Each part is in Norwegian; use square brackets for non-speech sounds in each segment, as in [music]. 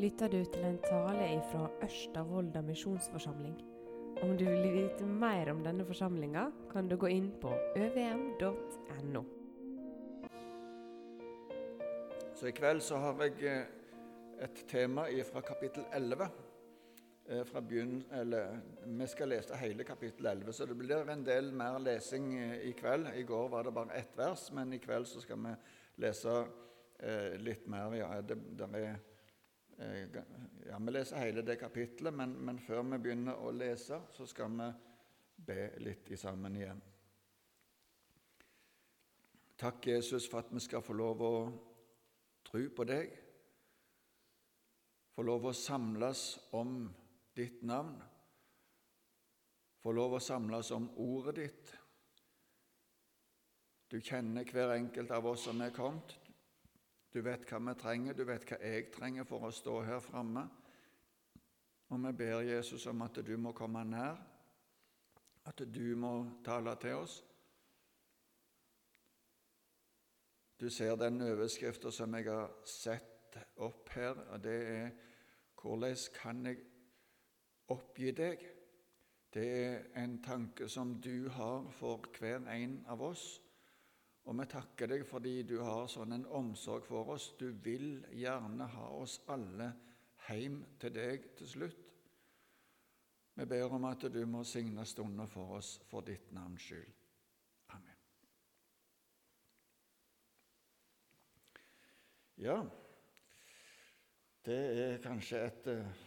lytter du til en tale fra Ørsta misjonsforsamling. Om du vil vite mer om denne forsamlinga, kan du gå inn på øvm.no. Så I kveld så har jeg eh, et tema fra kapittel 11. Eh, fra begynn, eller, vi skal lese hele kapittel 11, så det blir en del mer lesing eh, i kveld. I går var det bare ett vers, men i kveld så skal vi lese eh, litt mer. Ja, det, det er, eh, ja, vi leser hele det kapittelet, men, men, før vi begynner å lese, så skal vi be litt i sammen igjen. Takk, Jesus, for at vi skal få lov å tro på deg, få lov å samles om ditt navn, få lov å samles om ordet ditt. Du kjenner hver enkelt av oss som er kommet. Du vet hva vi trenger, du vet hva jeg trenger for å stå her framme. Og vi ber Jesus om at du må komme nær, at du må tale til oss. Du ser den overskriften som jeg har sett opp her, og det er 'Hvordan kan jeg oppgi deg'? Det er en tanke som du har for hver en av oss. Og vi takker deg fordi du har sånn en omsorg for oss. Du vil gjerne ha oss alle hjem til deg til slutt. Vi ber om at du må signe stunder for oss for ditt navns skyld. Amen. Ja, det er kanskje et uh,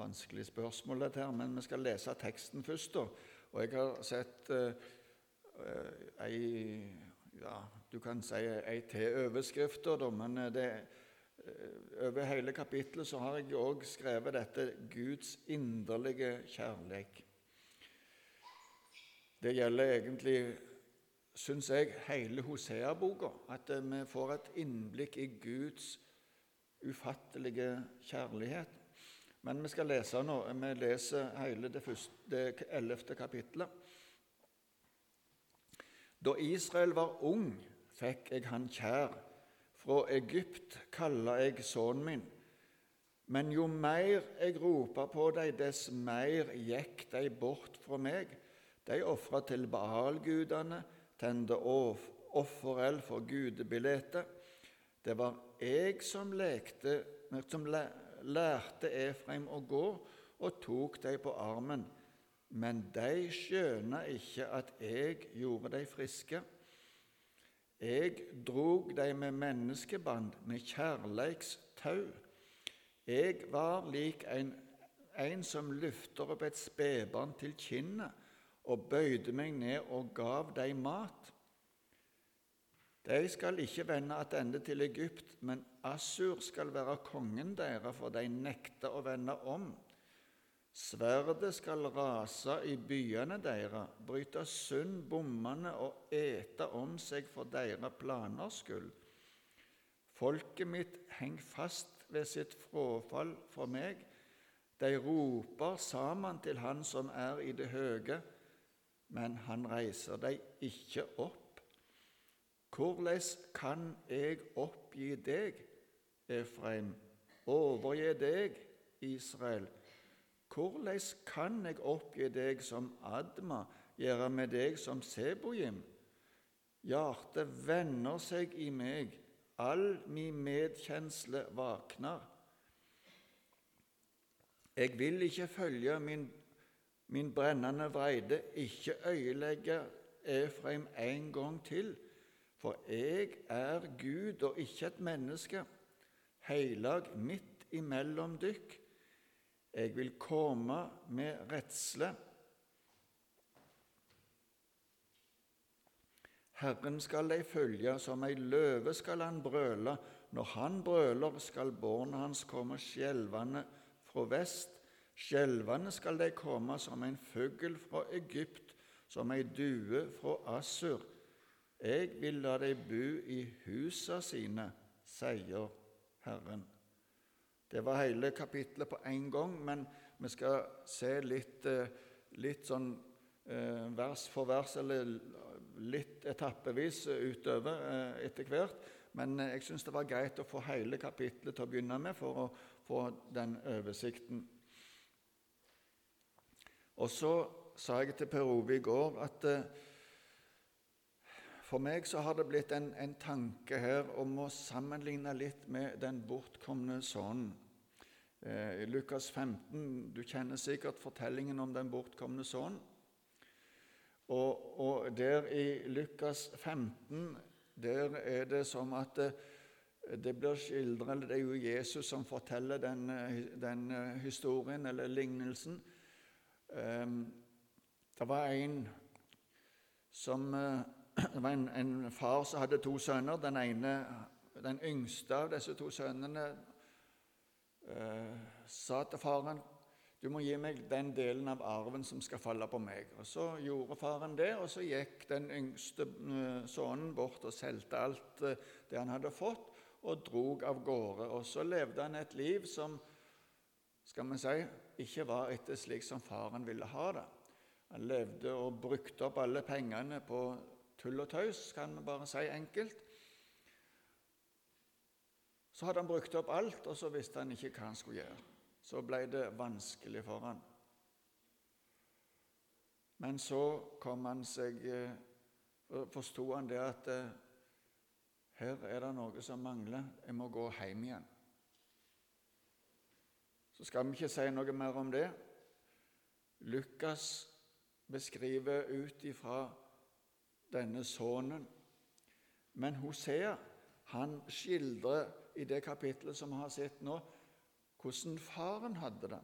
vanskelig spørsmål, dette her, men vi skal lese teksten først. da. Og jeg har sett uh, uh, ei ja, du kan si ei til overskrifter, men eh, det, eh, over hele kapittelet så har jeg òg skrevet dette 'Guds inderlige kjærlighet. Det gjelder egentlig, syns jeg, hele Hosea-boka. At eh, vi får et innblikk i Guds ufattelige kjærlighet. Men vi skal lese nå. Vi leser hele det, første, det ellevte kapittelet. Da Israel var ung, fikk jeg han kjær. Fra Egypt kalla jeg sønnen min. Men jo mer jeg ropa på deg, dess mer gikk de bort fra meg. De ofra til Baal-gudene, tente offereld for gudebildet. Det var jeg som, lekte, som lærte Efraim å gå, og tok dem på armen men de skjøna ikke at jeg gjorde dem friske. Jeg drog dem med menneskeband, med kjærleikstau. Jeg var lik en, en som løfter opp et spedbarn til kinnet, og bøyde meg ned og gav dem mat. De skal ikke vende attende til Egypt, men Assur skal være kongen deres, for de nekter å vende om. Sverdet skal rase i byene deres, bryte sund bommene og ete om seg for deres planers skyld. Folket mitt henger fast ved sitt frafall for meg. De roper sammen til Han som er i det høye, men han reiser dem ikke opp. Hvordan kan jeg oppgi deg, Efraim, overgi deg, Israel? Hvordan kan jeg oppgi deg som Adma, gjøre med deg som Sebojim? Hjertet vender seg i meg, all min medkjensle vakner. Jeg vil ikke følge min, min brennende vreide, ikke øyelegge Efraim en gang til, for jeg er Gud og ikke et menneske, heilag midt imellom dykk. Jeg vil komme med redsle. Herren skal de følge, som ei løve skal han brøle. Når han brøler, skal barna hans komme skjelvende fra vest. Skjelvende skal de komme som en fugl fra Egypt, som ei due fra Assur. Jeg vil la de bo i husa sine, sier Herren. Det var hele kapitlet på én gang, men vi skal se litt, eh, litt sånn eh, vers for vers, eller litt etappevis utover eh, etter hvert. Men jeg syns det var greit å få hele kapitlet til å begynne med for å få den oversikten. Og så sa jeg til Per Ove i går at for meg så har det blitt en, en, tanke her om å sammenligne litt med den bortkomne sønnen. Eh, I Lukas 15 Du kjenner sikkert fortellingen om den bortkomne sønnen. Og, og, der i Lukas 15 der er det som at det, eh, det blir skildret eller Det er jo Jesus som forteller den, den historien eller lignelsen. Um, det var en som eh, [clears throat] Det var en, en, far som hadde to sønner. Den ene, den yngste av disse to sønnene eh, sa til faren du må gi meg den delen av arven som skal falle på meg. Og Så gjorde faren det, og så gikk den yngste eh, sønnen bort og solgte alt eh, det han hadde fått, og drog av gårde. Og så levde han et liv som skal vi si, ikke var etter slik som faren ville ha det. Han levde og brukte opp alle pengene på tull og tøys, kan vi bare si enkelt. Så hadde han brukt opp alt, og så visste han ikke hva han skulle gjøre. Så ble det vanskelig for han. Men så kom han seg eh, Forsto han det at eh, her er det noe som mangler. Jeg må gå hjem igjen. Så skal vi ikke si noe mer om det. Lukas beskriver ut ifra denne sønnen. Men Hosea han skildrer i det kapitlet som vi har sett nå, hvordan faren hadde det.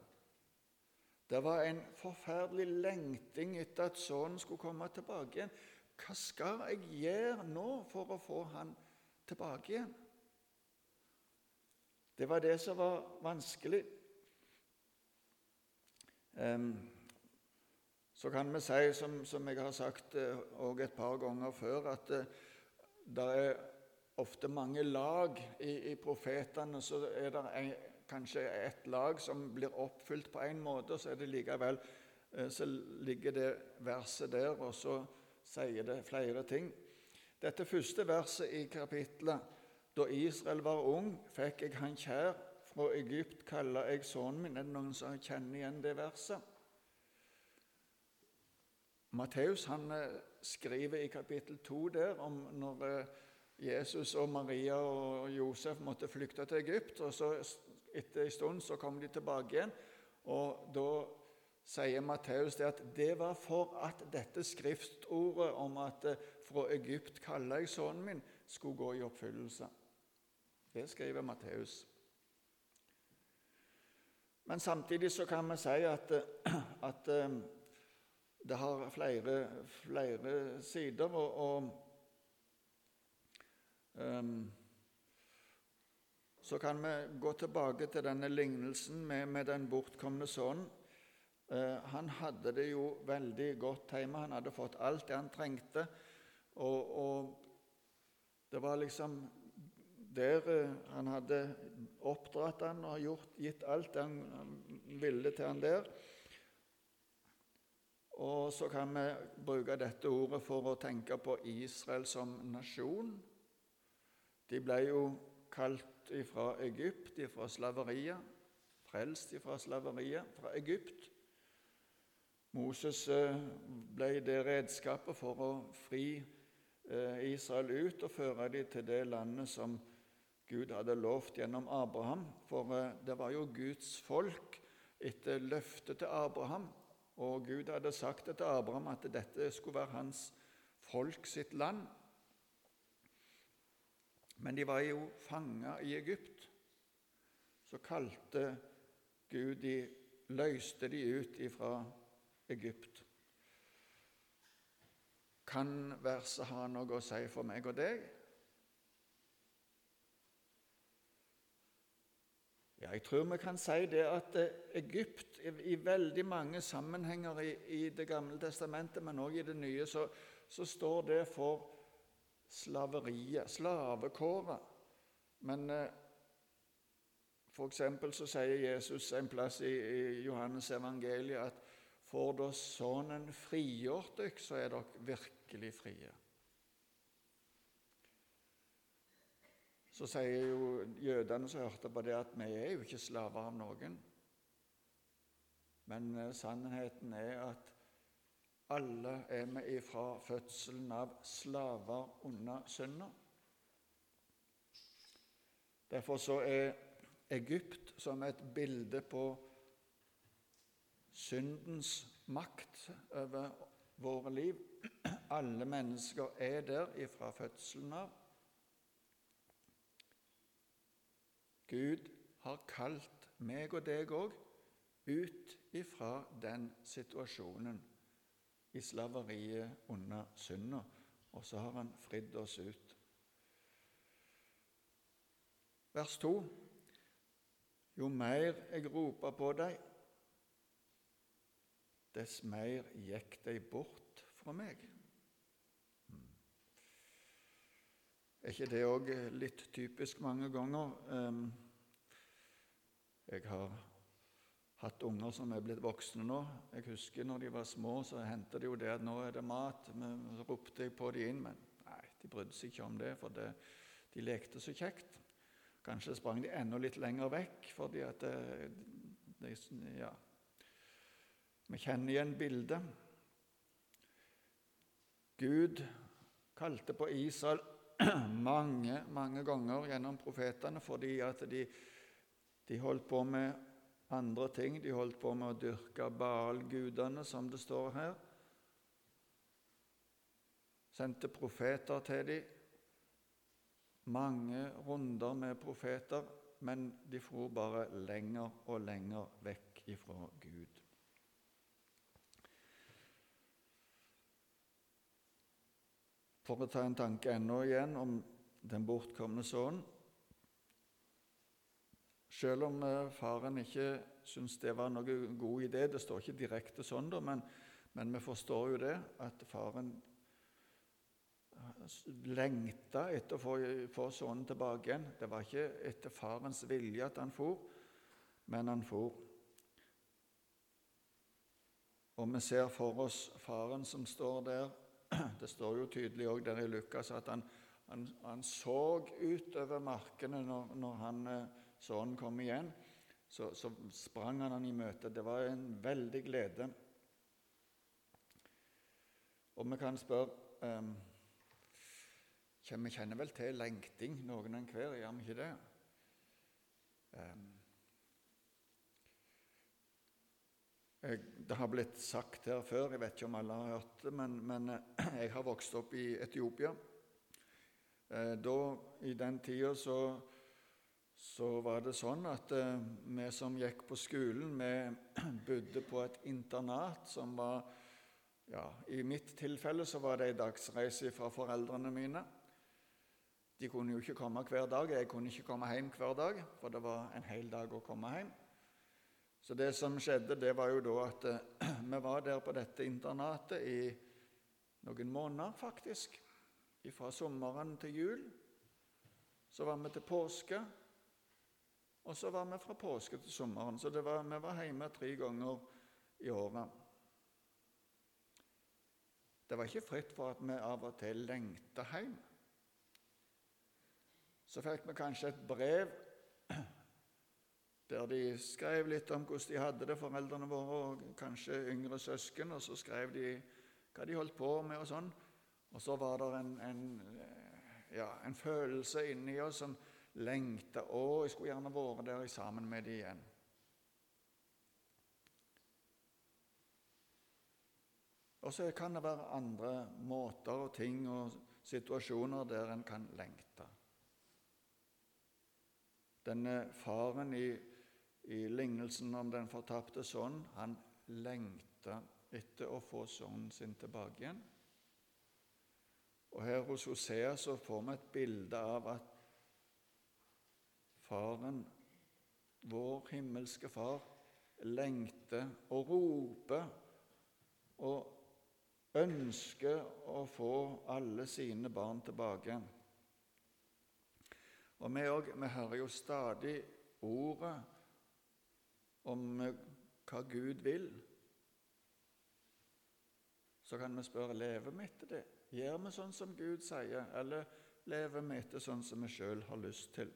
Det var en forferdelig lengting etter at sønnen skulle komme tilbake igjen. Hva skal jeg gjøre nå for å få han tilbake igjen? Det var det som var vanskelig. Så kan vi si, som, jeg har sagt eh, et par ganger før, at eh, det er ofte mange lag i, i profetene. Så er det en, kanskje et lag som blir oppfylt på en måte, og så er det likevel eh, så ligger det verset der, og så sier det flere ting. Dette første verset i kapitlet da Israel var ung, fikk jeg han kjær. Fra Egypt kaller jeg sønnen min. Er det noen som kjenner igjen det verset? Matteus eh, skriver i kapittel 2 der om når eh, Jesus og Maria og Josef måtte flykte til Egypt. og så Etter en stund så kom de tilbake igjen. og Da sier Matteus det at det var for at dette skriftordet om at eh, 'fra Egypt kaller jeg sønnen min', skulle gå i oppfyllelse. Det skriver Matteus. Men samtidig så kan vi si at, at det har flere, flere sider. og, og Så kan vi gå tilbake til denne lignelsen med, med den bortkomne sønnen. Uh, han hadde det jo veldig godt hjemme. Han hadde fått alt det han trengte. Og, og det var liksom der uh, han hadde oppdratt han og gjort, gitt alt det han ville til han der. Og så kan vi bruke dette ordet for å tenke på Israel som nasjon. De ble jo kalt fra Egypt, fra slaveriet, frelst fra slaveriet, fra Egypt. Moses eh, ble det redskapet for å fri eh, Israel ut og føre dem til det landet som Gud hadde lovt gjennom Abraham. For eh, det var jo Guds folk etter løftet til Abraham og Gud hadde sagt til Abraham at dette skulle være hans folk sitt land. Men de var jo fanga i Egypt. Så kalte Gud de løste de ut ifra Egypt. Kan verset ha noe å si for meg og deg? Ja, jeg tror vi kan si det at eh, Egypt i veldig mange sammenhenger i, i Det gamle testamentet, men også i det nye, så, så står det for slaveriet, slavekåret. Men eh, f.eks. så sier Jesus en plass i, i Johannes evangeliet at for da Sønnen frigjort dere, så er dere virkelig frie. Så sier jo jødene som hørte på det, at vi er jo ikke slaver av noen. Men eh, sannheten er at alle er vi ifra fødselen av slaver under synda. Derfor så er Egypt som et bilde på syndens makt over våre liv. Alle mennesker er der ifra fødselen av. Gud har kalt meg og deg òg ut ifra den situasjonen i slaveriet under synda, og så har han fridd oss ut. Vers 2.: Jo mer jeg ropa på deg, dess mer gikk de bort fra meg. Hmm. Er ikke det òg litt typisk mange ganger? Ehm, jeg har hatt unger som er blitt voksne nå. Jeg husker når de var små, så hendte det jo det at 'nå er det mat'. Så ropte jeg på de inn, men nei, de brydde seg ikke om det, for det, de lekte så kjekt. Kanskje sprang de enda litt lenger vekk fordi at det, det, Ja. Vi kjenner igjen bildet. Gud kalte på Israel [clears throat] mange, mange ganger gjennom profetene fordi at de, de holdt på med andre ting. De holdt på med å dyrke Baal-gudene, som det står her. Sendte profeter til dem. Mange runder med profeter, men de for bare lenger og lenger vekk ifra Gud. For å ta en tanke ennå igjen om den bortkomne sønnen. Selv om eh, faren ikke syntes det var noen god idé, det står ikke direkte sånn, da, men, men vi forstår jo det, at faren eh, lengta etter å få, få sønnen tilbake igjen. Det var ikke etter farens vilje at han for, men han for. Og vi ser for oss faren som står der [clears throat] Det står jo tydelig òg der i Lukas at han, han, han så utover markene når, når han, så sønnen kom igjen. Så, så, sprang han han i møte. Det var en veldig glede. Og vi kan spørre um, Vi kjenner vel til lengting, noen enhver, gjør vi ikke det? Um, Jeg, det har blitt sagt her før, jeg vet ikke om alle har hørt det, men, men eh, [clears throat] jeg har vokst opp i Etiopia. Eh, da, I den tida så, så, var det sånn at eh, vi som gikk på skolen, vi [clears throat] bodde på et internat som var ja, I mitt tilfelle så var det ei dagsreise fra foreldrene mine. De kunne jo ikke komme hver dag. Jeg kunne ikke komme hjem hver dag, for det var en hel dag å komme hjem. Så det som skjedde, det var jo da at eh, [clears throat] vi var der på dette internatet i noen måneder, faktisk. Fra sommeren til jul. Så var vi til påske, og så var vi fra påske til sommeren. Så var, vi var hjemme tre ganger i året. Det var ikke fritt for at vi av og til lengta hjem. Så fikk vi kanskje et brev der de skrev litt om hvordan de hadde det, foreldrene våre, og kanskje yngre søsken. Og så skrev de hva de holdt på med, og sånn. Og så var det en, en, ja, en følelse inni oss som lengta. Å, jeg skulle gjerne vært der sammen med dem igjen. Og så kan det være andre måter og ting og situasjoner der en kan lengte. Denne faren i i lignelsen om den fortapte sønnen, han lengta etter å få sønnen sin tilbake igjen. Og Her hos Hosea så får vi et bilde av at faren, vår himmelske far, lengter og roper og ønsker å få alle sine barn tilbake. Og vi, også, vi hører jo stadig ordet om hva Gud vil, så kan vi spørre lever vi etter det. Gjør vi sånn som Gud sier, eller lever vi etter sånn som vi sjøl har lyst til.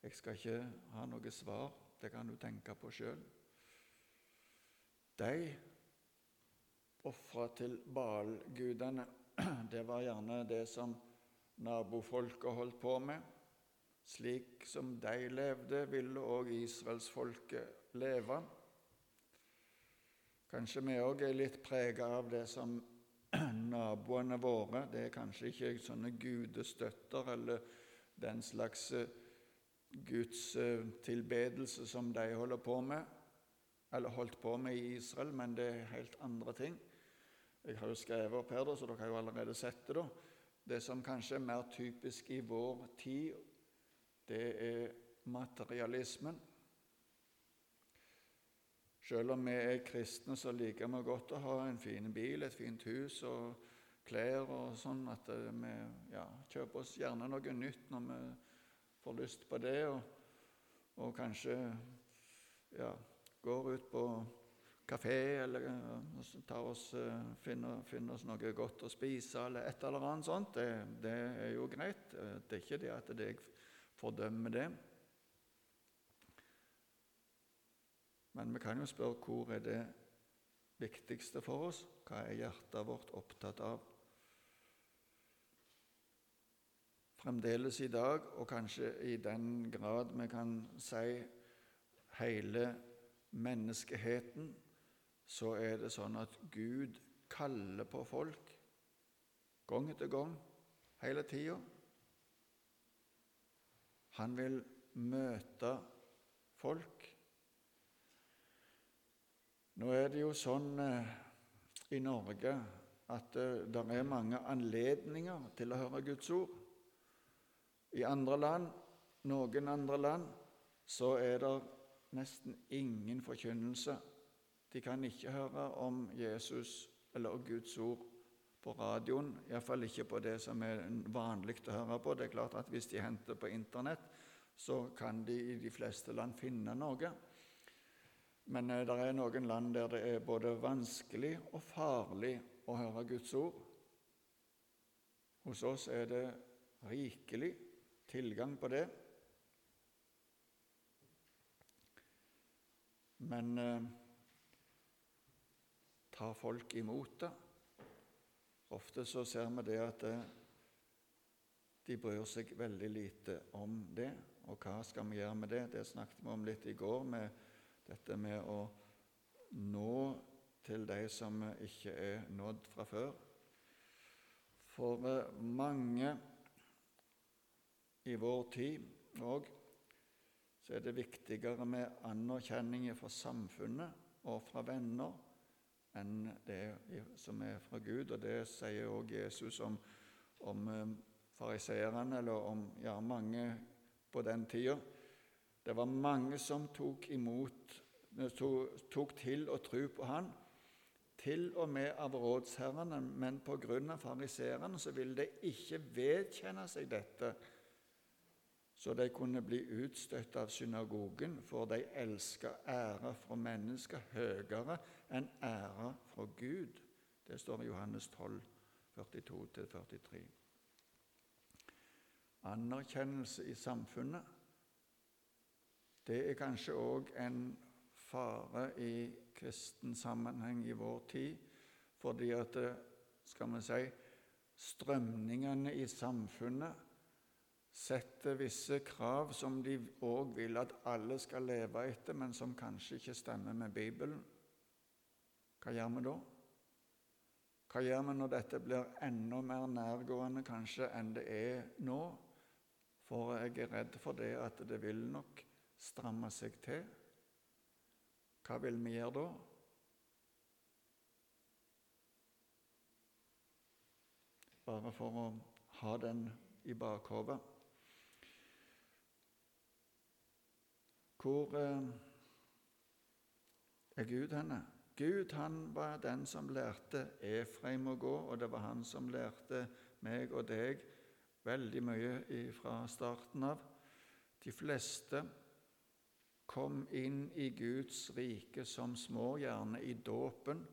Jeg skal ikke ha noe svar, det kan du tenke på sjøl. De ofra til Baal-gudene, [clears throat] det var gjerne det som nabofolket holdt på med. Slik som de levde, ville òg israelsfolket leve. Kanskje vi òg er litt prega av det som [clears throat] naboene våre Det er kanskje ikke sånne gudestøtter eller den slags eh, gudstilbedelse som de holder på med, eller holdt på med i Israel, men det er helt andre ting. Jeg har jo skrevet opp her, så dere har jo allerede sett det. da. Det som kanskje er mer typisk i vår tid, det er materialismen. Selv om vi er kristne, så liker vi godt å ha en fin bil, et fint hus og klær og sånn at vi ja, kjøper oss gjerne noe nytt når vi får lyst på det, og, og kanskje ja, går ut på kafé eller tar oss, eh, finner, finner, oss noe godt å spise eller et eller annet sånt. Det, det er jo greit. Det er ikke det at jeg fordømmer det. Men vi kan jo spørre hvor er det viktigste for oss? Hva er hjertet vårt opptatt av? fremdeles i dag, og kanskje i den grad vi kan si hele menneskeheten, så er det sånn at Gud kaller på folk gang etter gang, hele tida. Han vil møte folk. Nå er det jo sånn eh, i Norge at eh, det er mange anledninger til å høre Guds ord. I andre land, noen andre land, så er det nesten ingen forkynnelse. De kan ikke høre om Jesus eller Guds ord på radioen, iallfall ikke på det som er vanlig å høre på. Det er klart at Hvis de henter på Internett, så kan de i de fleste land finne noe. Men eh, det er noen land der det er både vanskelig og farlig å høre Guds ord. Hos oss er det rikelig tilgang på det. Men eh, tar folk imot det? Ofte så ser vi det at eh, de bryr seg veldig lite om det. Og hva skal vi gjøre med det? Det snakket vi om litt i går, med dette med å nå til de som ikke er nådd fra før. For eh, mange i vår tid òg, så er det viktigere med anerkjenning fra samfunnet og fra venner enn det som er fra Gud. Og det sier òg Jesus om, om eh, fariseerne, eller om ja, mange på den tida. Det var mange som tok imot, tok, tok til å tro på han, til og med av rådsherrene, men pga. fariseerne så ville de ikke vedkjenne seg dette så de kunne bli utstøtt av synagogen, for de elska ære fra mennesker høyere enn ære fra Gud. Det står i Johannes 12, 42-43. Anerkjennelse i samfunnet, det er kanskje òg en fare i kristen sammenheng i vår tid, fordi at, skal vi si, strømningene i samfunnet setter visse krav som de òg vil at alle skal leve etter, men som kanskje ikke stemmer med Bibelen, hva gjør vi da? Hva gjør vi når dette blir enda mer nærgående kanskje enn det er nå? For jeg er redd for det at det vil nok stramme seg til. Hva vil vi gjøre da? Bare for å ha den i bakhodet. Hvor eh, er Gud henne? Gud han var den som lærte Efraim å gå, og det var han som lærte meg og deg veldig mye fra starten av. De fleste kom inn i Guds rike som små, gjerne i dåpen.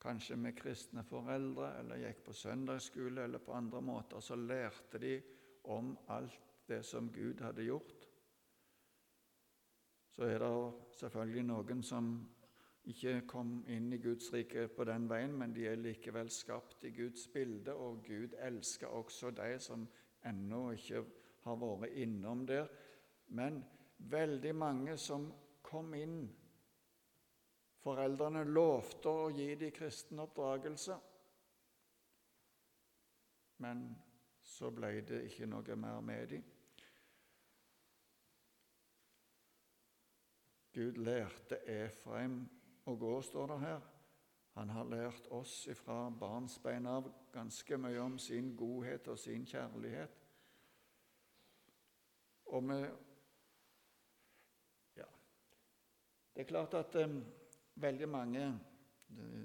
kanskje med kristne foreldre, eller gikk på søndagsskole eller på andre måter, så lærte de om alt det som Gud hadde gjort. Så er det selvfølgelig noen som ikke kom inn i Guds rike på den veien, men de er likevel skapt i Guds bilde, og Gud elsker også de som ennå ikke har vært innom der. Men veldig mange som kom inn Foreldrene lovte å gi dem kristen oppdragelse, men så ble det ikke noe mer med dem. Gud lærte Efraim å gå, står det her. Han har lært oss fra barnsbein av ganske mye om sin godhet og sin kjærlighet. Og vi Ja, det er klart at um, veldig mange eh,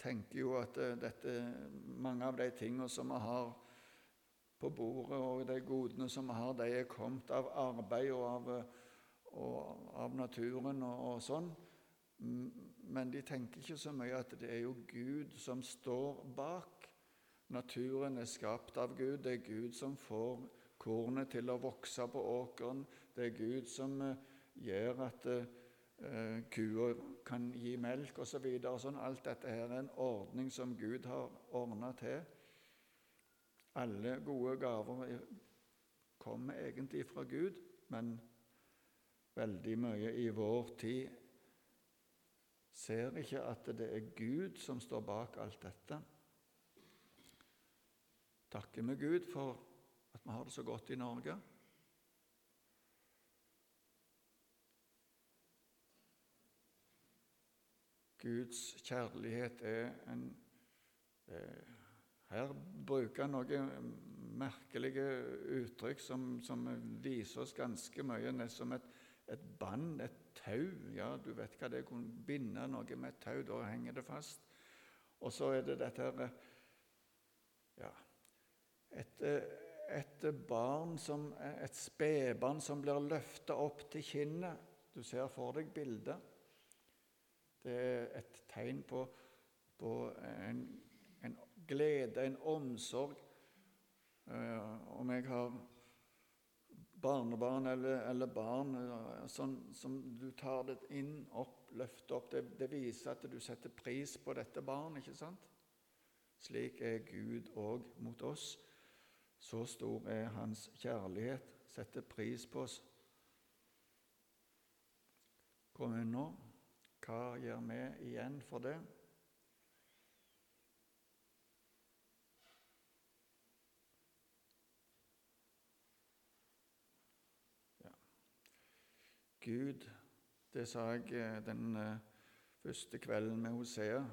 tenker jo at uh, dette, mange av de tingene som vi har på bordet, og de godene som vi har, de er kommet av arbeid og av, og av naturen og, og sånn. Men de tenker ikke så mye at det er jo Gud som står bak. Naturen er skapt av Gud. Det er Gud som får kornet til å vokse på åkeren. Det er Gud som gjør at uh, kua kan gi melk osv. Så sånn. Alt dette her er en ordning som Gud har ordna til. Alle gode gaver kommer egentlig fra Gud, men veldig mye i vår tid ser ikke at det er Gud som står bak alt dette. Takker vi Gud for at vi har det så godt i Norge. Guds kjærlighet er en eh, her bruker han noen merkelige uttrykk som, som, viser oss ganske mye, nesten som et, et bånd, et tau. Ja, du vet hva det er, å binde noe med et tau. Da henger det fast. Og så er det dette her Ja, et, et barn som, et spedbarn som blir løfta opp til kinnet. Du ser for deg bildet. Det er et tegn på, på en glede, en omsorg. Uh, om jeg har barnebarn eller, eller barn uh, sånn, som du tar det inn, opp, løfter opp, det, det, viser at du setter pris på dette barnet, ikke sant? Slik er Gud òg mot oss. Så stor er Hans kjærlighet. Setter pris på oss. Kom unna. Hva gjør vi igjen for det? Gud, det sa jeg eh, den eh, første kvelden med Hosea,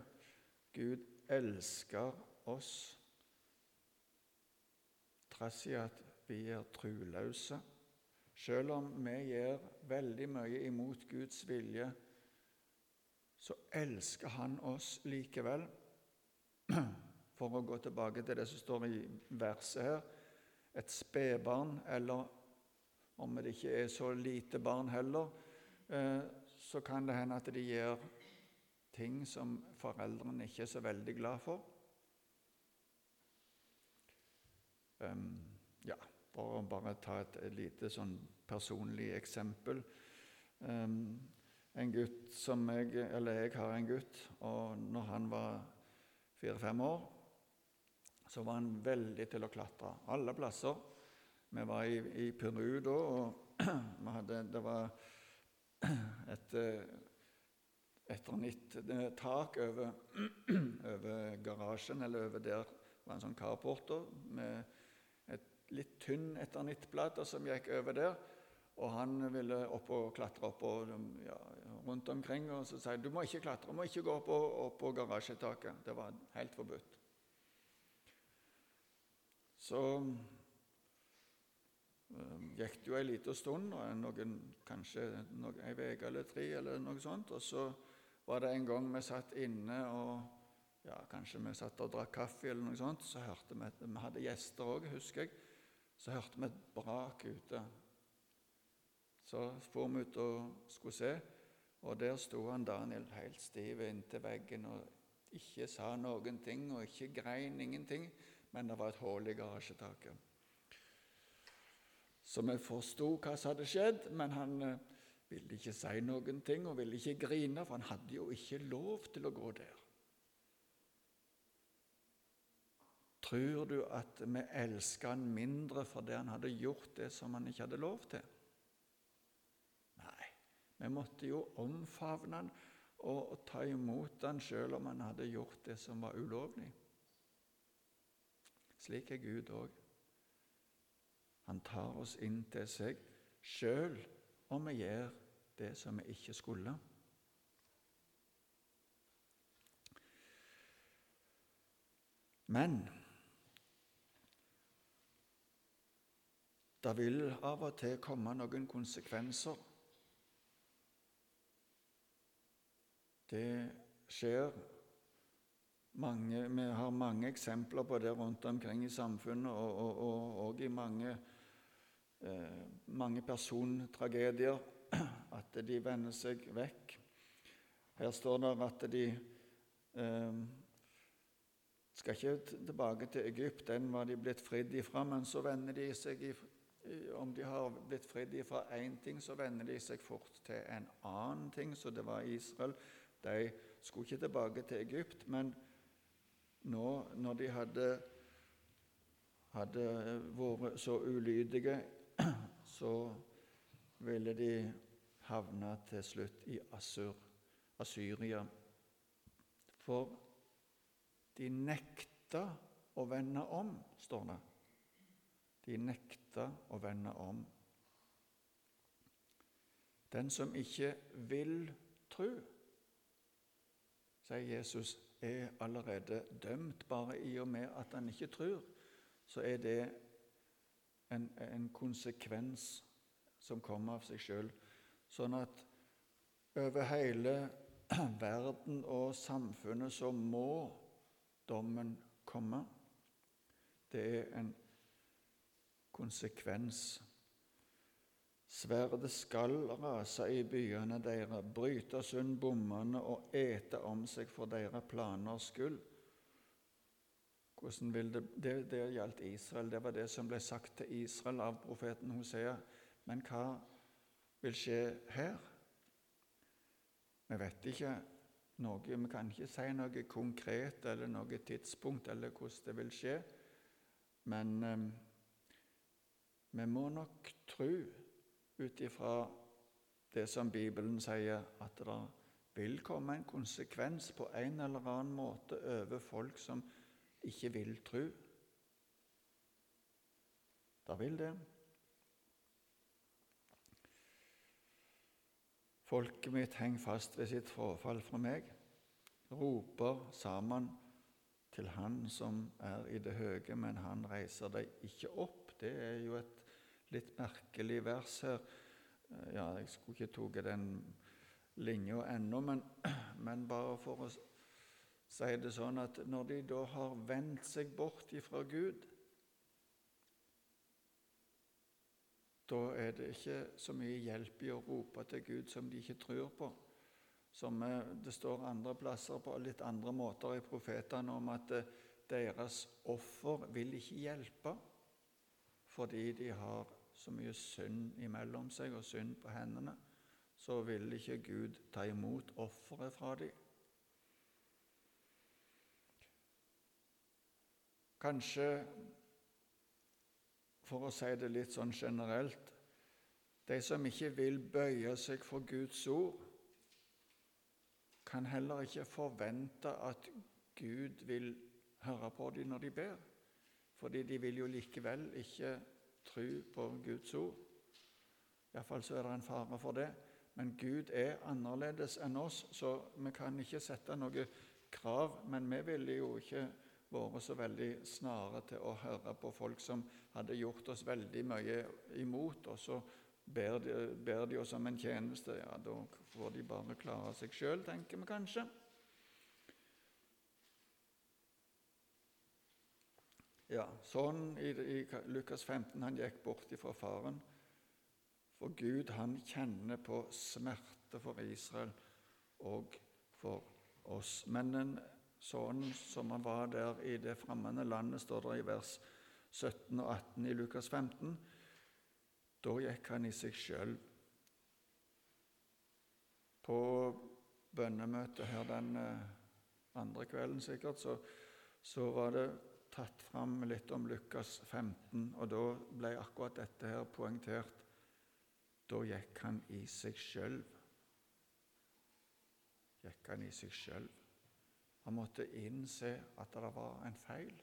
Gud elsker oss trass i at vi er truløse. Selv om vi gjør veldig mye imot Guds vilje, så elsker Han oss likevel. [clears throat] For å gå tilbake til det som står i verset her et spedbarn eller om det ikke er så lite barn heller, eh, så kan det hende at de gjør ting som foreldrene ikke er så veldig glad for. Um, ja, for å bare ta et lite sånn personlig eksempel. Um, en gutt som jeg, eller jeg har en gutt, og når han var fire-fem år, så var han veldig til å klatre alle plasser. Vi var i, i Peru da, og [clears throat] hadde, det var [clears throat] et eh, etternitt-tak over, [clears throat] over, garasjen, eller over der var en sånn carporter med et litt tynn etternittplate som gikk over der. Og han ville opp og klatre opp og, ja, rundt omkring. Og så sa jeg du må ikke klatre, du må ikke gå opp, opp på garasjetaket. Det var helt forbudt. Så Ehm, gikk det jo ei lita stund, noen, kanskje noen, ei uke eller tre, eller noe sånt. Og så var det en gang vi satt inne og ja, kanskje vi satt og drakk kaffe, eller noe sånt, så hørte vi Vi hadde gjester òg, husker jeg. Så hørte vi et brak ute. Så for vi ut og skulle se, og der sto han Daniel helt stiv inntil veggen og ikke sa noen ting og ikke grein ingenting, men det var et hull i garasjetaket. Så vi forsto hva som hadde skjedd, men han eh, ville ikke si noen ting og ville ikke grine, for han hadde jo ikke lov til å gå der. Tror du at vi elsker han mindre fordi han hadde gjort det som han ikke hadde lov til? Vi måtte jo omfavne han og, ta imot han sjøl om han hadde gjort det som var ulovlig. Slik er Gud òg. Han tar oss inn til seg sjøl om vi gjør det som vi ikke skulle. Men det vil av og til komme noen konsekvenser Det skjer mange, Vi har mange eksempler på det rundt omkring i samfunnet og, og, og, og i mange, eh, mange persontragedier [clears throat] at de vender seg vekk. Her står det at de eh, skal ikke tilbake til Egypt, den var de blitt fridd ifra, men så vender de seg i, om de har blitt fridd ifra én ting, så vender de seg fort til en annen ting, så det var Israel de skulle ikke tilbake til Egypt, men nå når de hadde, hadde vært så ulydige, [clears throat] så ville de havne til slutt i Assur, Assyria. For de nekta å vende om, står det. De nekta å vende om. Den som ikke vil tro, sier Jesus, er allerede dømt. Bare i og med at han ikke tror, så er det en, en konsekvens som kommer av seg sjøl. Sånn at over hele [clears throat] verden og samfunnet så må dommen komme. Det er en konsekvens Sverdet skal rase i byene deres, bryte sund bommene og ete om seg for deres planers skyld. Hvordan vil det, det, det gjaldt Israel. Det var det som ble sagt til Israel av profeten Hosea. Men hva vil skje her? Vi vet ikke noe, vi kan ikke si noe konkret eller noe tidspunkt eller hvordan det vil skje. Men eh, vi må nok tro ut ifra det som Bibelen sier, at det vil komme en konsekvens på en eller annen måte over folk som ikke vil tro. Det vil det. Folket mitt henger fast ved sitt forfall fra meg, roper sammen til Han som er i det høye, men han reiser dem ikke opp. Det er jo et litt merkelig vers her. Eh, ja, jeg skulle ikke tatt den linja ennå, men, [clears throat] men, bare for å si det sånn at når de da har vendt seg bort ifra Gud Da er det ikke så mye hjelp i å rope til Gud som de ikke tror på. Som eh, det står andre plasser på litt andre måter i profetene om at eh, deres offer vil ikke hjelpe fordi de har så mye synd imellom seg og synd på hendene, så ville ikke Gud ta imot offeret fra dem. Kanskje, for å si det litt sånn generelt De som ikke vil bøye seg for Guds ord, kan heller ikke forvente at Gud vil høre på dem når de ber, fordi de vil jo likevel ikke tro på Guds ord. Iallfall så er det en fare for det. Men Gud er annerledes enn oss, så vi kan ikke sette noe krav. Men vi ville jo ikke vært så veldig snare til å høre på folk som hadde gjort oss veldig mye imot, og så ber de, ber de oss om en tjeneste. Ja, da får de bare klare seg sjøl, tenker vi kanskje. Ja, sånn i, i Lukas 15 han gikk bort ifra faren. For Gud, han kjenner på smerte for Israel og for oss. Men en sånn som han var der i det fremmede landet, står det i vers 17 og 18 i Lukas 15. Da gikk han i seg sjøl. På bønnemøtet her den eh, andre kvelden sikkert, så, så var det tatt fram litt om Lukas 15, og da ble akkurat dette her poengtert. Da gikk han i seg sjøl. Gikk han i seg sjøl. Han måtte innse at det var en feil.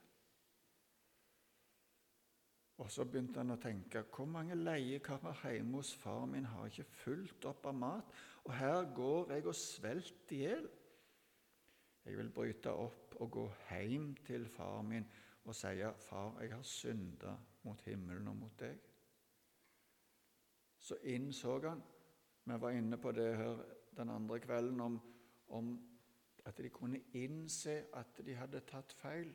Og så begynte han å tenke hvor mange leiekarer hjemme hos far min har ikke fulgt opp av mat, og her går jeg og svelter i hjel. Jeg vil bryte opp og gå hjem til far min og sier, 'Far, jeg har synda mot himmelen og mot deg.' Så innså han Vi var inne på det her den andre kvelden om, om at de kunne innse at de hadde tatt feil.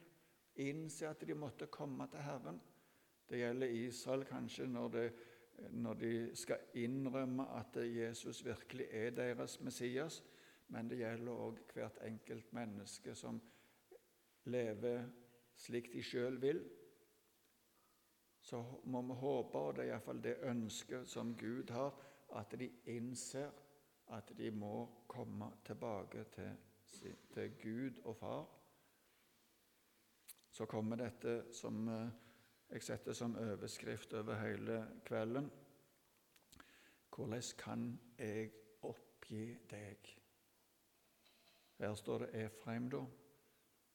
Innse at de måtte komme til Herren. Det gjelder Israel kanskje når, det, når de skal innrømme at Jesus virkelig er deres Messias, men det gjelder òg hvert enkelt menneske som lever slik de sjøl vil. Så må vi håpe, og det er iallfall det ønsket som Gud har, at de innser at de må komme tilbake til, til Gud og Far. Så kommer dette som eh, jeg setter som overskrift over hele kvelden. Hvordan kan jeg oppgi deg? Her står det Efraim, da,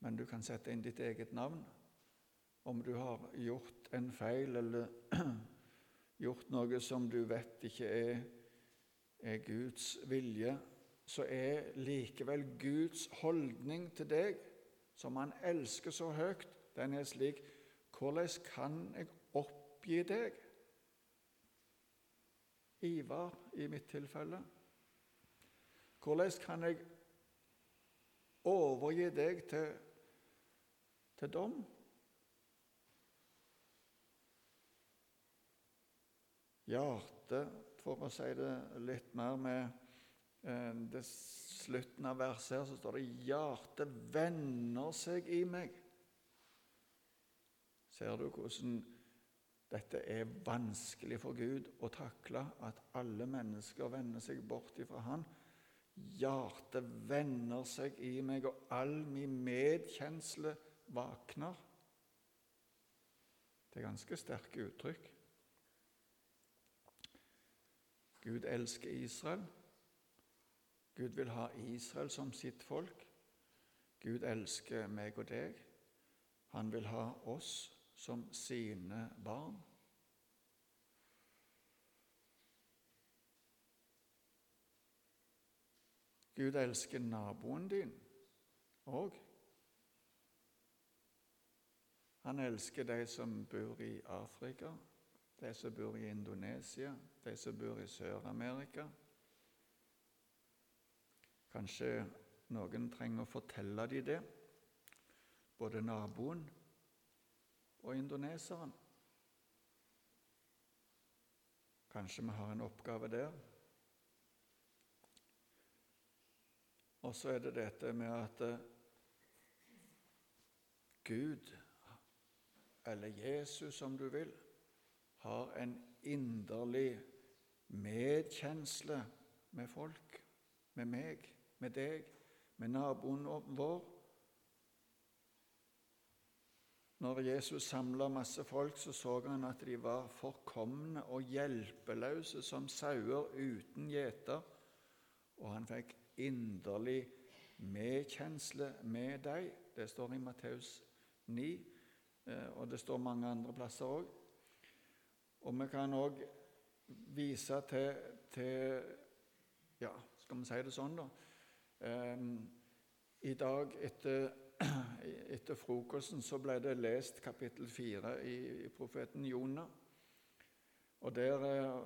men du kan sette inn ditt eget navn. Om du har gjort en feil eller [clears throat] gjort noe som du vet ikke er, er Guds vilje, så er likevel Guds holdning til deg, som Han elsker så høyt, den er slik hvordan kan jeg oppgi deg? Ivar i mitt tilfelle. Hvordan kan jeg overgi deg til, til dom? Hjertet, for å si det litt mer med eh, det slutten av verset her, så står det 'Hjertet vender seg i meg'. Ser du hvordan dette er vanskelig for Gud å takle, at alle mennesker vender seg bort ifra Han? Hjertet vender seg i meg, og all min medkjensle vakner. Det er ganske sterke uttrykk. Gud elsker Israel. Gud vil ha Israel som sitt folk. Gud elsker meg og deg. Han vil ha oss som sine barn. Gud elsker naboen din òg. Han elsker de som bor i Afrika, de som bor i Indonesia, de som bor i Sør-Amerika. Kanskje noen trenger å fortelle dem det, både naboen og indoneseren. Kanskje vi har en oppgave der. Og så er det dette med at eh, Gud, eller Jesus om du vil, har en inderlig medkjensle med folk, med meg, med deg, med naboen vår. Når Jesus samla masse folk, så så han at de var forkomne og hjelpeløse som sauer uten gjeter, og han fikk inderlig medkjensle med dem. Det står i Matteus 9, eh, og det står mange andre plasser òg. Og vi kan òg vise til, til, Ja, skal vi si det sånn, da? Um, I dag etter [clears throat] etter frokosten så ble det lest kapittel fire i, i profeten Jonah. Og der eh,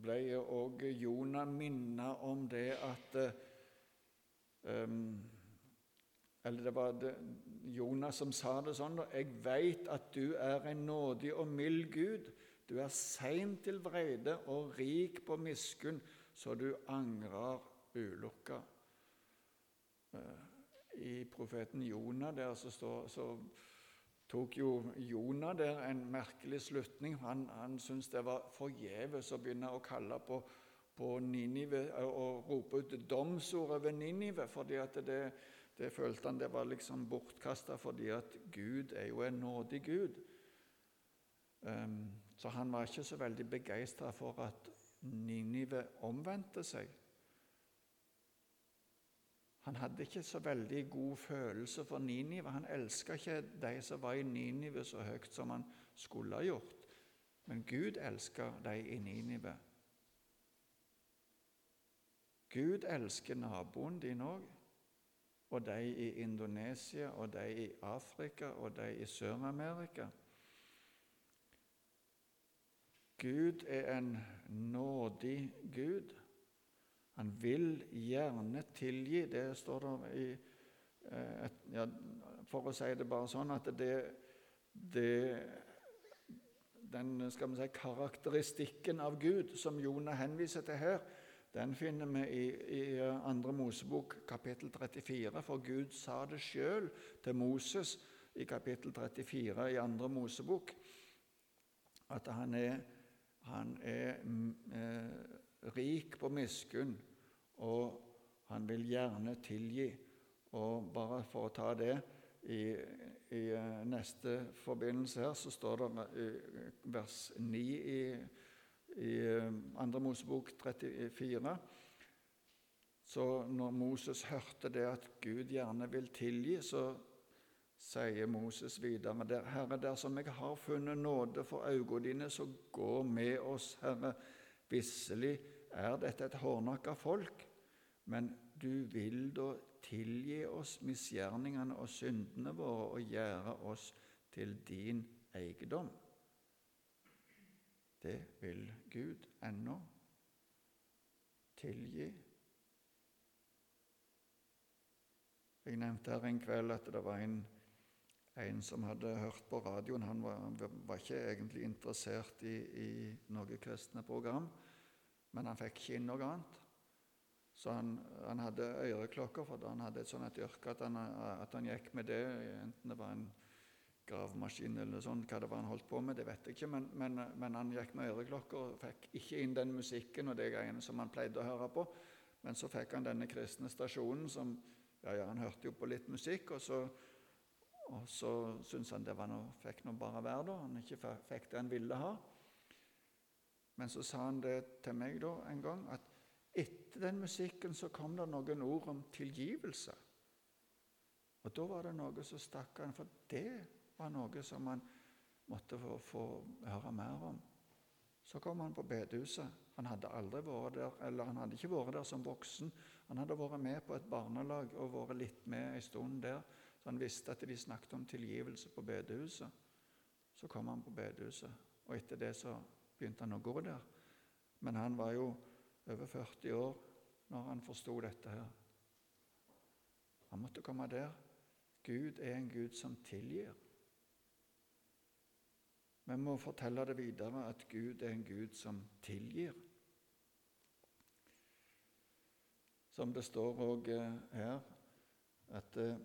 ble òg Jonah minnet om det at um, Eller det var det, Jonas som sa det sånn da, 'Jeg veit at du er en nådig og mild Gud.' 'Du er sein til vrede og rik på miskunn, så du angrer ulukka.' Uh, i profeten Jonah der så, står, så tok jo Jonah der en merkelig slutning. Han, han syntes det var forgjeves å begynne å kalle på, på Ninive og rope ut domsordet ved Ninive, fordi at det, det følte han det var liksom bortkasta fordi at Gud er jo en nådig Gud. Um, så han var ikke så veldig begeistra for at Ninive omvendte seg. Han hadde ikke så veldig god følelse for Ninive. Han elska ikke de som var i Ninive så høyt som han skulle ha gjort. Men Gud elska de i Ninive. Gud elsker naboen din òg, og de i Indonesia, og de i Afrika og de i Sør-Amerika. Gud er en nådig Gud. Han vil gjerne tilgi. Det står der i eh, et, ja, For å si det bare sånn at det, det Den skal vi si, karakteristikken av Gud som Jonah henviser til her, den finner vi i, i andre Mosebok kapittel 34. For Gud sa det sjøl til Moses i kapittel 34 i andre Mosebok at han er, han er eh, rik på miskunn, og han vil gjerne tilgi. Og bare for å ta det i, i eh, neste forbindelse her, så står det i vers 9 i, i eh, andre Mosebok 34 Så når Moses hørte det at Gud gjerne vil tilgi, så sier Moses videre Herre, dersom jeg har funnet nåde for øynene dine, så gå med oss, Herre. Visselig er dette et hårnakka folk, men du vil da tilgi oss misgjerningene og syndene våre og gjøre oss til din eiendom. Det vil Gud ennå. Tilgi. Jeg nevnte her en kveld at det var en, en som hadde hørt på radioen. Han var, var ikke egentlig interessert i, i noe kristne program. Men han fikk ikke inn noe annet. Så han, han hadde øreklokker, for han hadde et sånt yrke at han, at han gikk med det, enten det var en gravemaskin eller sånn, hva det var han holdt på med, det vet jeg ikke, men, men, men han gikk med øreklokker og fikk ikke inn den musikken og det greiene som han pleide å høre på. Men så fikk han denne kristne stasjonen som Ja, ja, han hørte jo på litt musikk, og så, så syntes han det var noe, fikk nå bare være, da. Han ikke fikk det han ville ha. Men så sa han det til meg da en gang, at etter den musikken så kom det noen ord om tilgivelse. Og da var det noe som stakk han, for det var noe som han måtte få, få høre mer om. Så kom han på bedehuset. Han hadde aldri vært der, eller han hadde ikke vært der som voksen. Han hadde vært med på et barnelag og vært litt med en stund der, så han visste at de snakket om tilgivelse på bedehuset. Så kom han på bedehuset, og etter det så begynte han å gå der. Men han var jo over 40 år når han forsto dette her. Han måtte komme der. Gud er en Gud som tilgir. Vi må fortelle det videre at Gud er en Gud som tilgir. Som det står òg eh, her, at eh,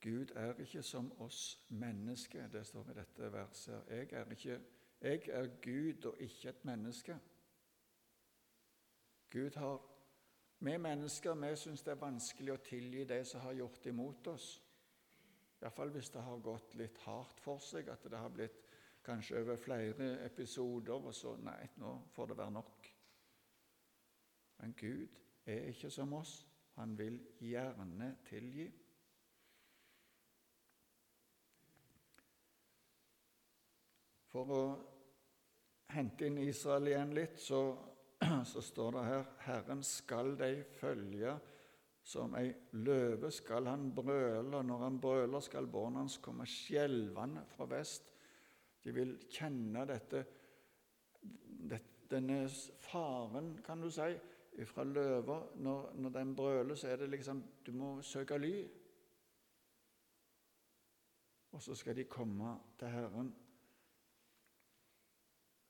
Gud er ikke som oss mennesker. Det står i dette verset. Jeg er ikke jeg er Gud og ikke et menneske. Gud har Vi mennesker vi syns det er vanskelig å tilgi de som har gjort imot oss. Iallfall hvis det har gått litt hardt for seg, at det har blitt kanskje over flere episoder, og så Nei, nå får det være nok. Men Gud er ikke som oss. Han vil gjerne tilgi. For å hente inn Israel igjen litt, så, [clears throat] så står det her Herren skal de følge som ei løve skal han brøle, og når han brøler, skal barna hans komme skjelvende fra vest. De vil kjenne dette, denne faren, kan du si, fra løva. Når, når den brøler, så er det liksom Du må søke ly. Og så skal de komme til Herren.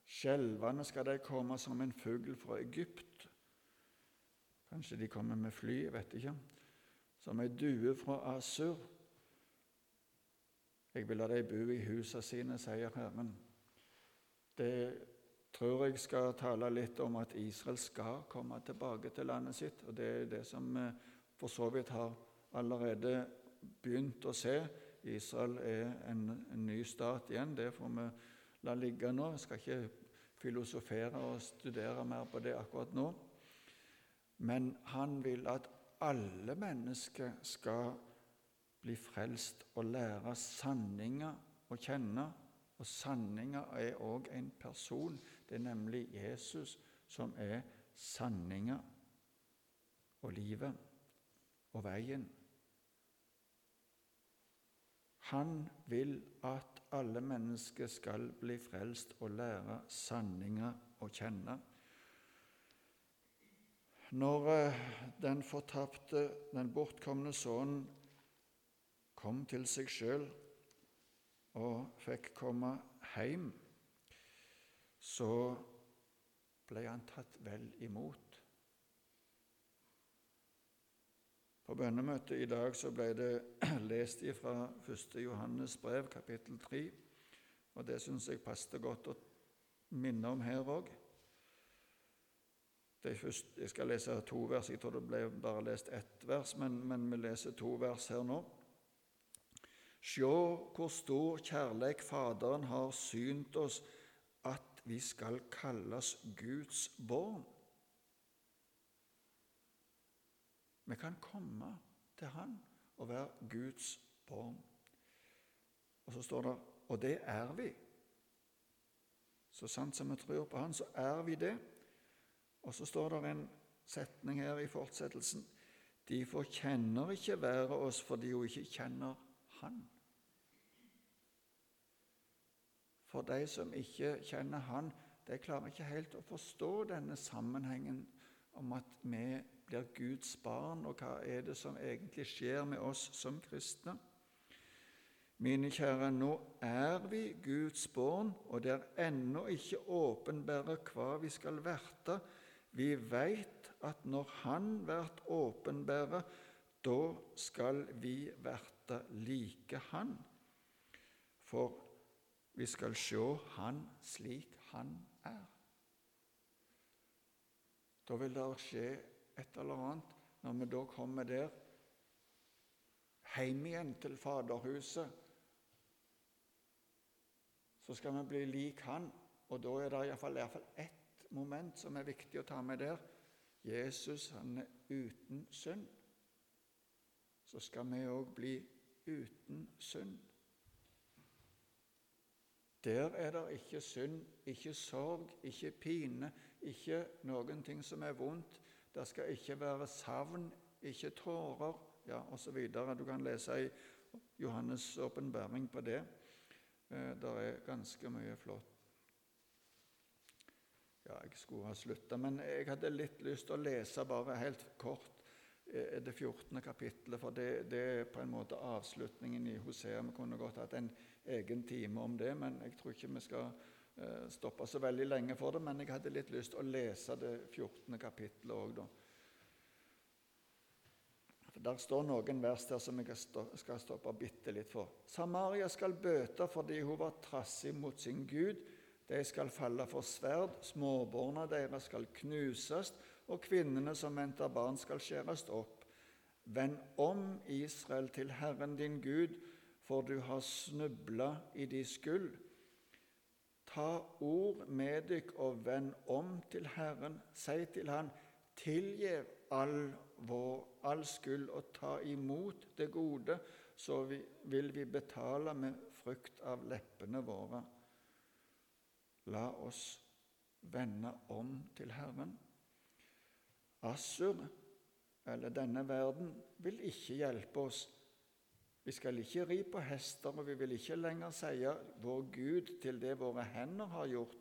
Skjelvende skal de komme som en fugl fra Egypt. Kanskje de kommer med fly, jeg vet ikke. som ei due fra Asur. Jeg vil la dem bo i husene sine, sier Herren. Det tror jeg skal tale litt om at Israel skal komme tilbake til landet sitt. og Det er det som vi for så vidt har allerede begynt å se. Israel er en, en ny stat igjen. Det får vi la ligge nå. Jeg skal ikke filosofere og studere mer på det akkurat nå. Men han vil at alle mennesker skal bli frelst og lære sanninger å kjenne. Og sanninga er òg en person. Det er nemlig Jesus som er sanninga og livet og veien. Han vil at alle mennesker skal bli frelst og lære sanninga å kjenne. Når eh, den fortapte, den bortkomne sønnen kom til seg sjøl og fikk komme hjem, så ble han tatt vel imot. På bønnemøtet i dag så ble det [clears throat] lest fra 1. Johannes brev, kapittel 3, og det syns jeg passet godt å minne om her òg. Jeg skal lese to vers. Jeg tror det ble bare lest ett vers, men, men vi leser to vers her nå. Sjå hvor stor kjærleik Faderen har synt oss at vi skal kalles Guds barn. Vi kan komme til Han og være Guds barn. Og så står det og det er vi. Så sant som vi tror på Han, så er vi det. Og så står det en setning her i fortsettelsen. De forkjenner ikke været oss fordi hun ikke kjenner Han. For de som ikke kjenner Han, de klarer ikke helt å forstå denne sammenhengen om at vi blir Guds barn, og hva er det som egentlig skjer med oss som kristne. Mine kjære, nå er vi Guds barn, og det er ennå ikke åpenbære hva vi skal verte vi veit at når Han vert åpenbære, da skal vi verte like Han. For vi skal sjå Han slik Han er. Da vil det skje et eller annet når vi da kommer der, hjem igjen til Faderhuset. Så skal vi bli lik Han, og da er det iallfall ett moment som er viktig å ta med der. Jesus han er uten synd. Så skal vi òg bli uten synd. Der er det ikke synd, ikke sorg, ikke pine, ikke noen ting som er vondt. Det skal ikke være savn, ikke tårer, ja, osv. Du kan lese i Johannes' åpenbaring på det. Eh, det er ganske mye flott. Ja, jeg skulle ha slutta, men jeg hadde litt lyst til å lese bare helt kort eh, det 14. kapittelet, for det, det, er på en måte avslutningen i Hosea. Vi kunne godt hatt en egen time om det, men jeg tror ikke vi skal eh, stoppe så veldig lenge for det. Men jeg hadde litt lyst til å lese det 14. kapittelet òg, da. Der står noen vers der som jeg skal stoppe bitte litt for. Samaria skal bøte fordi hun var trassig mot sin Gud. De skal falle for sverd, småbarna deres skal knuses, og kvinnene som venter barn, skal skjæres opp. Vend om, Israel, til Herren din Gud, for du har snubla i de skyld. Ta ord med dykk og vend om til Herren. Si til Han, tilgjev all vår all skyld og ta imot det gode, så vi, vil vi betale med frukt av leppene våre. La oss vende om til Herren. Assur, eller denne verden, vil ikke hjelpe oss. Vi skal ikke ri på hester, og vi vil ikke lenger si vår Gud til det våre hender har gjort.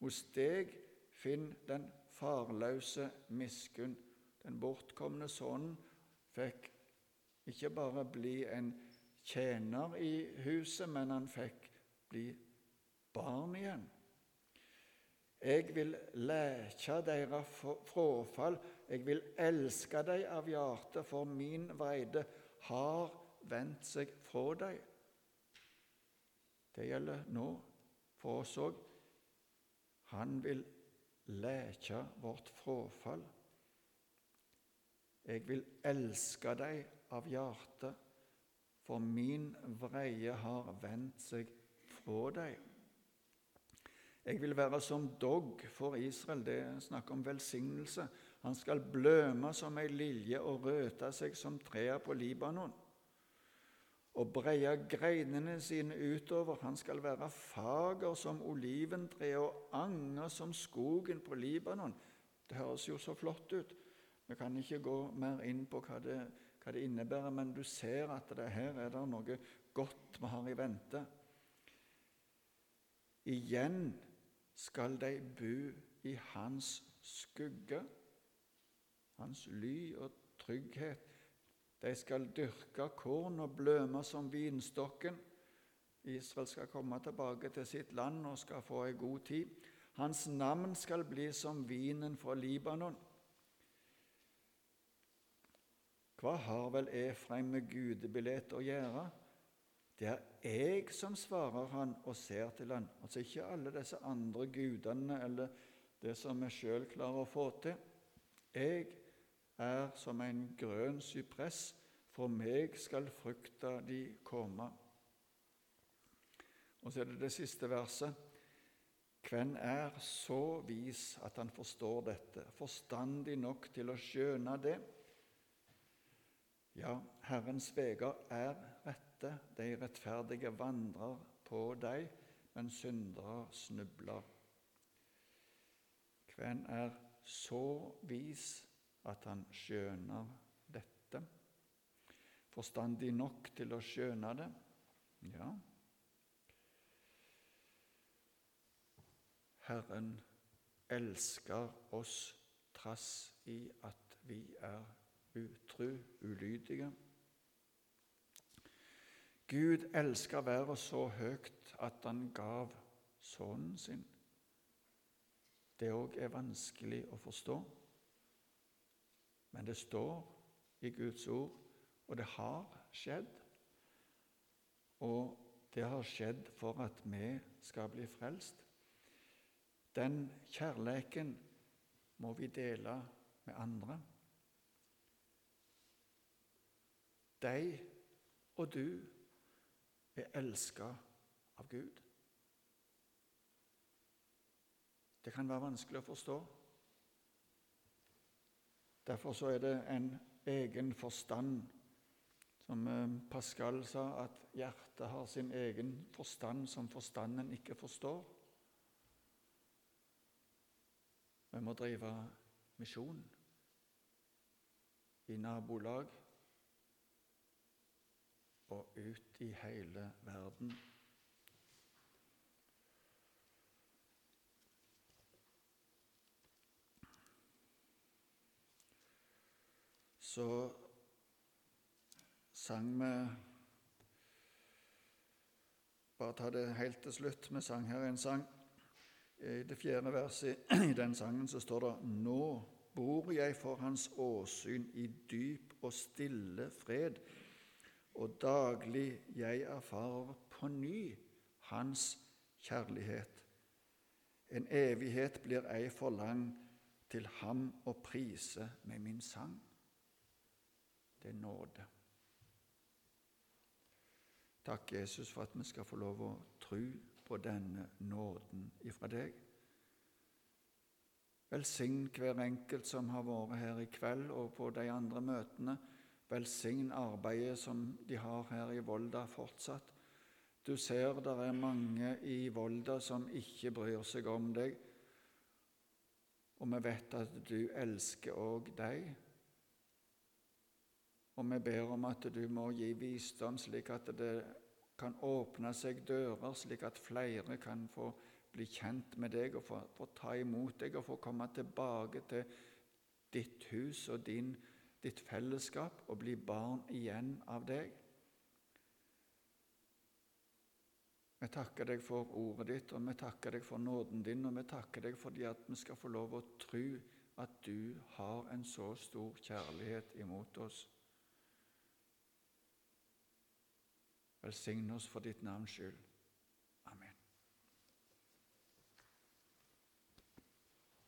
Hos deg finn den farløse miskunn. Den bortkomne sønnen fikk ikke bare bli en tjener i huset, men han fikk bli barn igjen. Jeg vil leke deira frafall. Jeg vil elske dei av hjertet, for min vreide har vendt seg fra dei. Det gjelder nå for oss òg. Han vil leke vårt frafall. Jeg vil elske dei av hjertet, for min vreie har vendt seg fra dem. Jeg vil være som dogg for Israel. Det er snakk om velsignelse. Han skal bløme som ei lilje og røte seg som trea på Libanon. Og breie greinene sine utover. Han skal være fager som oliventreet og anger som skogen på Libanon. Det høres jo så flott ut. Vi kan ikke gå mer inn på hva det, hva det innebærer, men du ser at det her er det noe godt vi har i vente. Igjen skal de bo i hans skugge, hans ly og trygghet. De skal dyrke korn og bløme som vinstokken. Israel skal komme tilbake til sitt land og skal få ei god tid. Hans navn skal bli som vinen fra Libanon. Hva har vel Efraim med gudebillett å gjøre? Det er jeg som svarer han og ser til han, altså ikke alle disse andre gudene eller det som vi sjøl klarer å få til. Jeg er som en grønn sypress, for meg skal frukta de komme. Og så er det det siste verset. Hvem er så vis at han forstår dette, forstandig nok til å skjøne det? Ja, Herrens veger er rette, de rettferdige vandrer på deg, men syndere snubler. Hvem er så vis at han skjønner dette? Forstandig nok til å skjønne det? Ja. Herren elsker oss trass i at vi er utru, ulydige. Gud elska verden så høyt at han gav sønnen sin. Det òg er vanskelig å forstå. Men det står i Guds ord, og det har skjedd. Og det har skjedd for at vi skal bli frelst. Den kjærleiken må vi dele med andre. De og du er elska av Gud. Det kan være vanskelig å forstå. Derfor så er det en egen forstand. Som eh, Pascal sa, at hjertet har sin egen forstand som forstanden ikke forstår. Vi må drive misjon i nabolag og ut i hele verden. Så sang vi Bare ta det helt til slutt. Vi sang her en sang. I det fjerde verset [clears throat] i den sangen så står det Nå bor jeg for Hans åsyn i dyp og stille fred og daglig jeg erfarer på ny Hans kjærlighet. En evighet blir ei for lang til ham å prise med min sang. Det er nåde. Takk, Jesus, for at vi skal få lov å tro på denne nåden ifra deg. Velsign hver enkelt som har vært her i kveld og på de andre møtene. Velsign arbeidet som de har her i Volda fortsatt. Du ser det er mange i Volda som ikke bryr seg om deg, og vi vet at du elsker òg deg. Og vi ber om at du må gi visdom, slik at det kan åpne seg dører, slik at flere kan få bli kjent med deg og få, få ta imot deg og få komme tilbake til ditt hus og din ditt fellesskap og bli barn igjen av deg. Vi takker deg for ordet ditt, og vi takker deg for nåden din, og vi takker deg fordi at vi skal få lov å tro at du har en så stor kjærlighet imot oss. Velsign oss for ditt navns skyld.